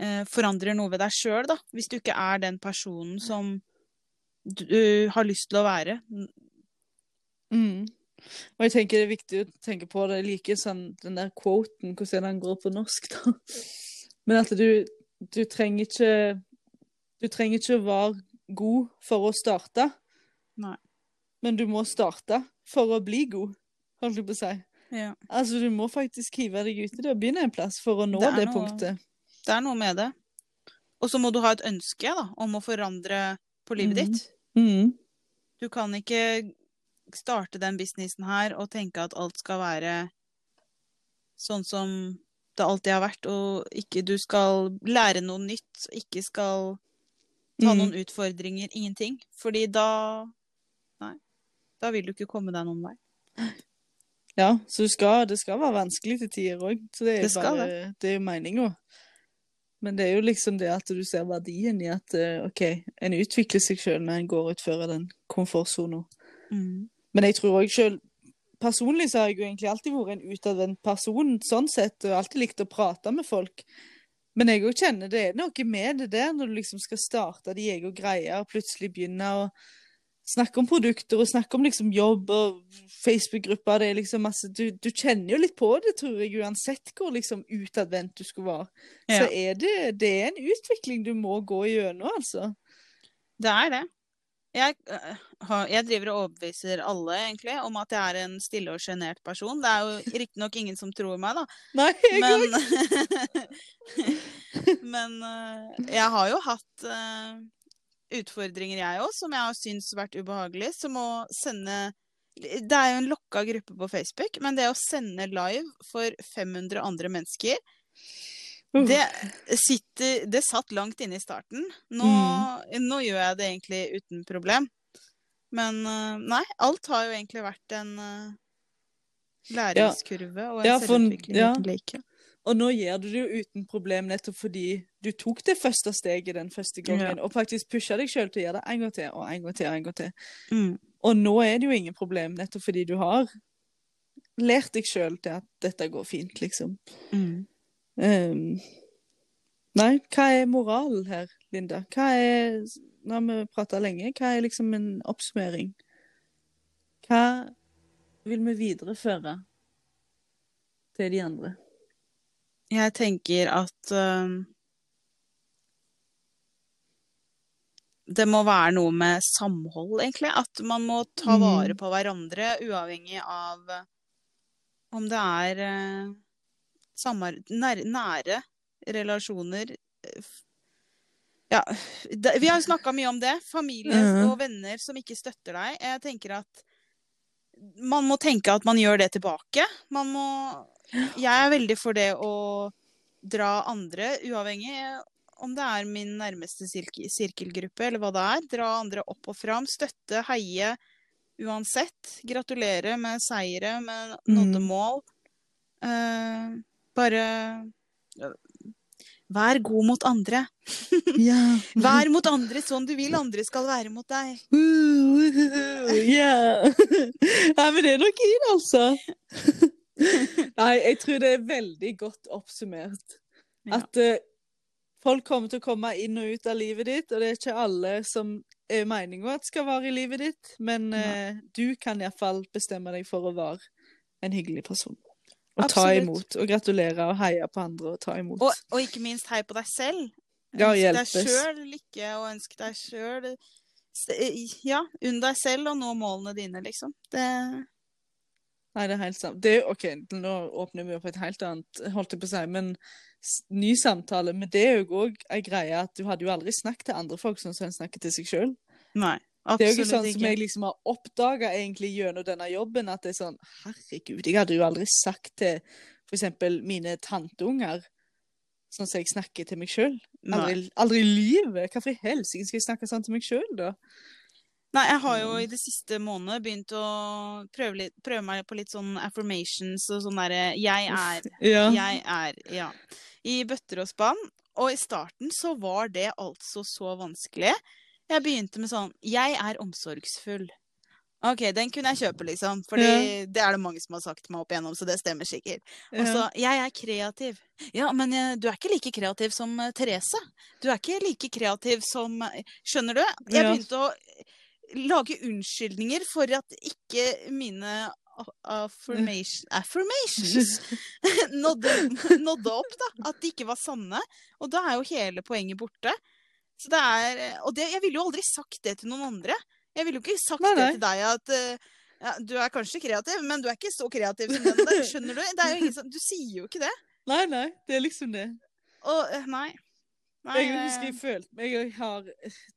uh, forandrer noe ved deg sjøl, da. Hvis du ikke er den personen som du har lyst til å være. Mm. Og jeg tenker det er viktig å tenke på det. like sånn, den der quoten, hvordan den går på norsk, da. *laughs* Men at du, du trenger ikke Du trenger ikke å være god for å starte. Nei. Men du må starte for å bli god, holdt jeg på å si. Ja. Altså, du må faktisk hive deg uti det og begynne en plass for å nå Det det, noe- punktet. Det er noe med det. Og så må du ha et ønske da, om å forandre på livet mm. ditt. Mm. Du kan ikke starte den businessen her og tenke at alt skal være sånn som det alltid har vært, og ikke du skal lære noe nytt, ikke skal ta Mm. noen utfordringer, ingenting. Fordi da Nei. Da vil du ikke komme deg noen vei. Ja, så du skal, det skal være vanskelig til tider òg. Så det er, jo bare, det er jo meninga. Men det er jo liksom det at du ser verdien i at eh, OK, en utvikler seg sjøl når en går utfor den komfortsona. Mm. Men jeg tror òg sjøl Personlig så har jeg jo egentlig alltid vært en utadvendt person, sånn sett, og alltid likt å prate med folk. Men jeg òg kjenner det er noe med det der, når du liksom skal starte de egne greier, og plutselig begynne å snakke om produkter og snakke om liksom jobb og Facebook-grupper. Det er liksom masse du, du kjenner jo litt på det, tror jeg, uansett hvor liksom utadvendt du skulle være. Så er det, det er en utvikling du må gå gjennom, altså. Det er det. Jeg, øh, jeg driver og overbeviser alle egentlig om at jeg er en stille og sjenert person. Det er jo riktignok ingen som tror meg, da. *laughs* Nei, jeg Men, *laughs* men øh, jeg har jo hatt uh, utfordringer, jeg òg, som jeg har syntes vært ubehagelig. Som å sende Det er jo en lokka gruppe på Facebook, men det å sende live for 500 andre mennesker det, sitter, det satt langt inne i starten. Nå, Mm. nå gjør jeg det egentlig uten problem. Men øh, nei, alt har jo egentlig vært en øh, læringskurve og en Ja, for- selvutvikling ja. uten like. Og nå gjør du det jo uten problem, nettopp fordi du tok det første steget den første gangen, og faktisk pusha deg sjøl til å gjøre det en gang til og en gang til og en gang til. Mm. Og nå er det jo ingen problem, nettopp fordi du har lært deg sjøl til at dette går fint, liksom. Mm. Ehm, nei, hva er moralen her, Linda? Hva er Nå har vi prata lenge. Hva er liksom en oppsummering? Hva vil vi videreføre til de andre? Jeg tenker at øhm, det må være noe med samhold, egentlig. At man må ta Mhm. vare på hverandre, uavhengig av om det er nær, nære relasjoner eh, Ja, det, vi har jo snakka mye om det. Familie og venner som ikke støtter deg. Jeg tenker at man må tenke at man gjør det tilbake. Man må Jeg er veldig for det å dra andre, uavhengig om det er min nærmeste sirk- sirkelgruppe eller hva det er. Dra andre opp og fram. Støtte, heie uansett. Gratulere med seire, med nådde Mm. mål. Bare Vær god mot andre. *laughs* Yeah. Vær mot andre sånn du vil andre skal være mot deg. Ja. *laughs* Nei, men det er nok inn, altså. *laughs* Nei, jeg tror det er veldig godt oppsummert. At eh, folk kommer til å komme inn og ut av livet ditt, og det er ikke alle som er meninga at skal være i livet ditt, men uh, du kan iallfall bestemme deg for å være en hyggelig person. Og ta Absolutt. imot, og gratulere og heie på andre og ta imot. Og, og ikke minst heie på deg selv. Ja, Ønsk deg hjelpes. sjøl lykke, og ønsk deg sjøl Ja, unn deg selv og nå målene dine, liksom. Det Nei, det er helt sant. Det, OK, nå åpner vi opp et helt annet, holdt jeg på å si, men ny samtale. Men det er jo òg ei greie at du hadde jo aldri snakket til andre folk sånn som en snakker til seg sjøl. Nei, Det er jo ikke sånn som jeg liksom har oppdaga gjennom denne jobben, at det er sånn Herregud, jeg hadde jo aldri sagt til eksempel mine tanteunger sånn som jeg snakker til meg sjøl. Aldri, aldri i livet! Hvorfor i helsike skal jeg snakke sånn til meg sjøl, da? Nei, jeg har jo i det siste månedet begynt å prøve, litt, prøve meg på litt sånn affirmations og sånn derre Jeg er. Ja. Jeg er. Ja. I bøtter og spann. Og i starten så var det altså så vanskelig. Jeg begynte med sånn Jeg er omsorgsfull. OK, den kunne jeg kjøpe, liksom. For Ja. det er det mange som har sagt meg opp igjennom, så det stemmer sikkert. Og så. Jeg er kreativ. Ja, men eh, du er ikke like kreativ som eh, Therese. Du er ikke like kreativ som Skjønner du? Jeg begynte å lage unnskyldninger for at ikke mine affirmation, affirmations *laughs* nådde, nådde opp, da. At de ikke var sanne. Og da er jo hele poenget borte. Så det er, og det, jeg ville jo aldri sagt det til noen andre. Jeg ville jo ikke sagt Nei, det til deg at eh, ja, du er kanskje kreativ, men du er ikke så kreativ som den der. Skjønner du? Det er jo ingen som, du sier jo ikke det. Nei, nei, det er liksom det. Og eh, nei. nei Jeg husker jeg følte jeg har,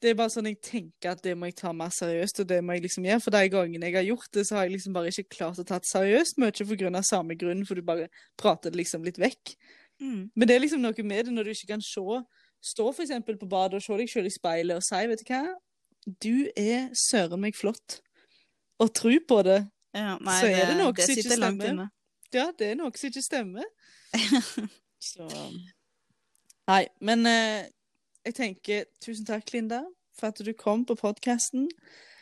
Det er bare sånn jeg tenker at det må jeg ta mer seriøst, og det må jeg liksom gjøre. For de gangene jeg har gjort det, så har jeg liksom bare ikke klart å ta det seriøst. Mye for grunn av samme grunn, for du bare prater det liksom litt vekk. mm, Men det er liksom noe med det når du ikke kan se Stå for eksempel på badet og se deg selv i speilet og si, vet du hva, du er søren meg flott. Og tro på det. ja, nei, Så er det noe det som ikke stemmer. Ja, det er noe som ikke stemmer. *laughs* Så Nei, men eh, jeg tenker tusen takk, Linda, for at du kom på podkasten.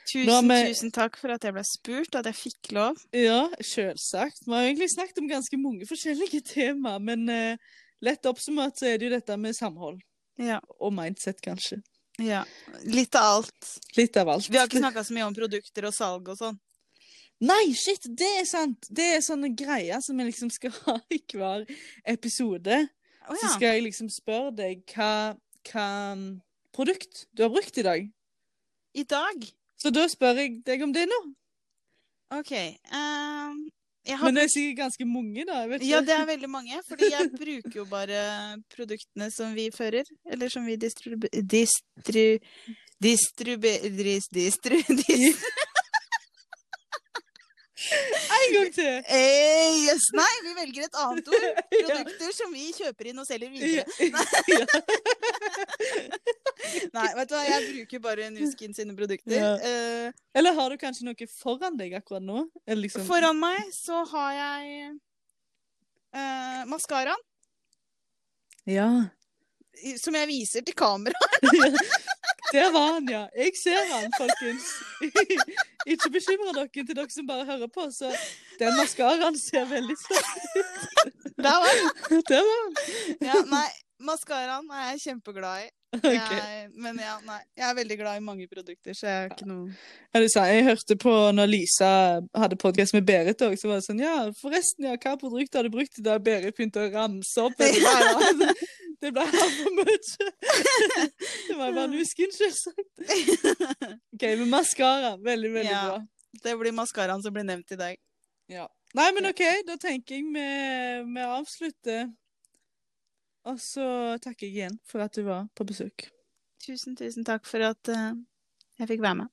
Tusen, vi- tusen takk for at jeg ble spurt, at jeg fikk lov. Ja, selvsagt. Vi har egentlig snakket om ganske mange forskjellige *laughs* tema, men eh, lett oppsummert så er det jo dette med samhold. Ja, Og mindset, kanskje. ja. Litt av alt. Litt av alt. Vi har ikke snakka så mye om produkter og salg og sånn. Nei, shit, det er sant! Det er sånne greier som jeg liksom skal *laughs* ha i hver episode. Å Så skal jeg liksom spørre deg hva, hva mm, produkt du har brukt i dag. I dag? Så da spør jeg deg om det nå. OK. jeg har Men det er sikkert ganske mange, da. Vet. Ja, det er veldig mange. Fordi jeg bruker jo bare produktene som vi fører. Eller som vi distribu... Distru... Distrube... Dris... Distru... Dis... *laughs* En gang til! Eh, yes. Nei, vi velger et annet ord. *laughs* Ja. Produkter som vi kjøper inn og selger videre. Ja. *laughs* Nei, vet du hva, jeg bruker bare Nuskin sine produkter. Ja. Uh, Eller har du kanskje noe foran deg akkurat nå? Eller liksom... foran meg så har jeg uh, maskaraen, Ja. som jeg viser til kamera. *laughs* Der var han, ja. Jeg ser han, folkens. *laughs* Ikke bekymre dere til dere som bare hører på, så den maskaraen ser veldig sterk ut. Der var han. *laughs* Der var han. Ja, nei, maskaraen er jeg kjempeglad i. *laughs* Jeg, men ja, nei. Jeg er veldig glad i mange produkter, så jeg har ikke noe Ja, sa, jeg hørte på når Lisa hadde podcast med Berit òg, så var det sånn Ja, forresten, ja, hva produkt har du brukt da? Berit begynte å ramse opp. Jeg ja, Det ble *laughs* altfor mye. *laughs* Det var bare Nuskin, selvsagt. OK, men maskara. Veldig, veldig Ja. bra. Det blir maskaraen som blir nevnt i dag. Ja. Nei, men OK, da tenker jeg vi, vi avslutter. Og så takker jeg igjen for at du var på besøk. Tusen, tusen takk for at eh, jeg fikk være med.